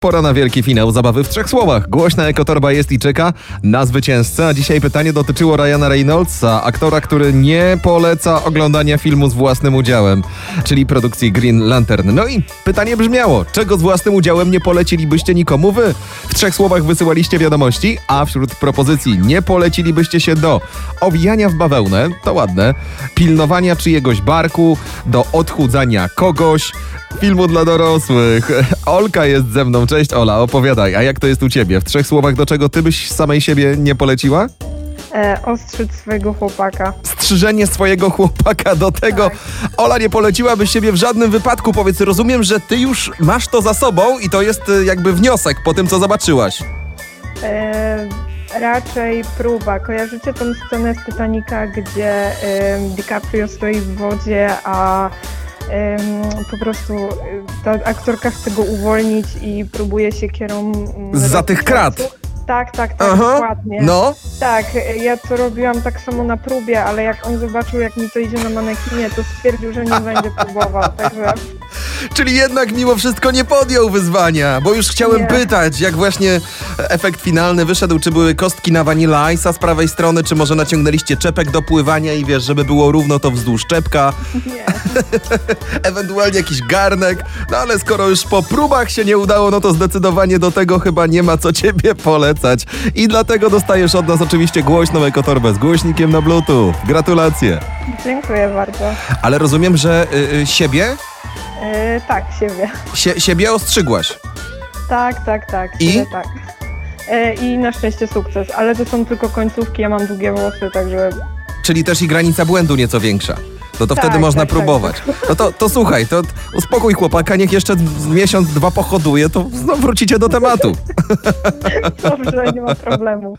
Pora na wielki finał zabawy w trzech słowach. Głośna ekotorba jest i czeka na zwycięzcę. A dzisiaj pytanie dotyczyło Ryana Reynoldsa, aktora, który nie poleca oglądania filmu z własnym udziałem, czyli produkcji Green Lantern. No i pytanie brzmiało, czego z własnym udziałem nie polecilibyście nikomu wy? W trzech słowach wysyłaliście wiadomości, a wśród propozycji nie polecilibyście się do owijania w bawełnę, to ładne, pilnowania czyjegoś barku, do odchudzania kogoś, filmu dla dorosłych. Olka jest ze mną. Cześć Ola, opowiadaj. A jak to jest u ciebie? W trzech słowach, do czego ty byś samej siebie nie poleciła? E, ostrzyc swojego chłopaka. Strzyżenie swojego chłopaka do tego. Tak. Ola nie poleciłabyś siebie w żadnym wypadku. Powiedz, rozumiem, że ty już masz to za sobą i to jest y, jakby wniosek po tym, co zobaczyłaś. E, raczej próba. Kojarzycie tą scenę z Titanica, gdzie em, DiCaprio stoi w wodzie, a po prostu e, ta aktorka chce go uwolnić i próbuje się kierą... Za tych krat. Tak, tak, tak, Aha. dokładnie. No, Tak, ja to robiłam tak samo na próbie, ale jak on zobaczył, jak mi to idzie na manekinie, to stwierdził, że nie będzie próbował, także... czyli jednak mimo wszystko nie podjął wyzwania, bo już chciałem Nie. pytać, jak właśnie efekt finalny wyszedł, czy były kostki na Vanilla Ice'a z prawej strony, czy może naciągnęliście czepek do pływania i wiesz, żeby było równo to wzdłuż czepka. Nie. ewentualnie jakiś garnek, no ale skoro już po próbach się nie udało, no to zdecydowanie do tego chyba nie ma co ciebie polecać. I dlatego dostajesz od nas oczywiście głośną ekotorbę z głośnikiem na bluetooth. Gratulacje. Dziękuję bardzo. Ale rozumiem, że y, y, siebie, E, tak, siebie. sie, siebie ostrzygłaś. Tak, tak, tak. I? Tak. E, I na szczęście sukces, ale to są tylko końcówki, ja mam długie włosy, także Czyli też i granica błędu nieco większa. No to Tak, wtedy można tak, tak. próbować. No to, to słuchaj, to uspokój chłopaka, niech jeszcze miesiąc, dwa pochoduje, to znowu wrócicie do tematu. dobrze, nie ma problemu.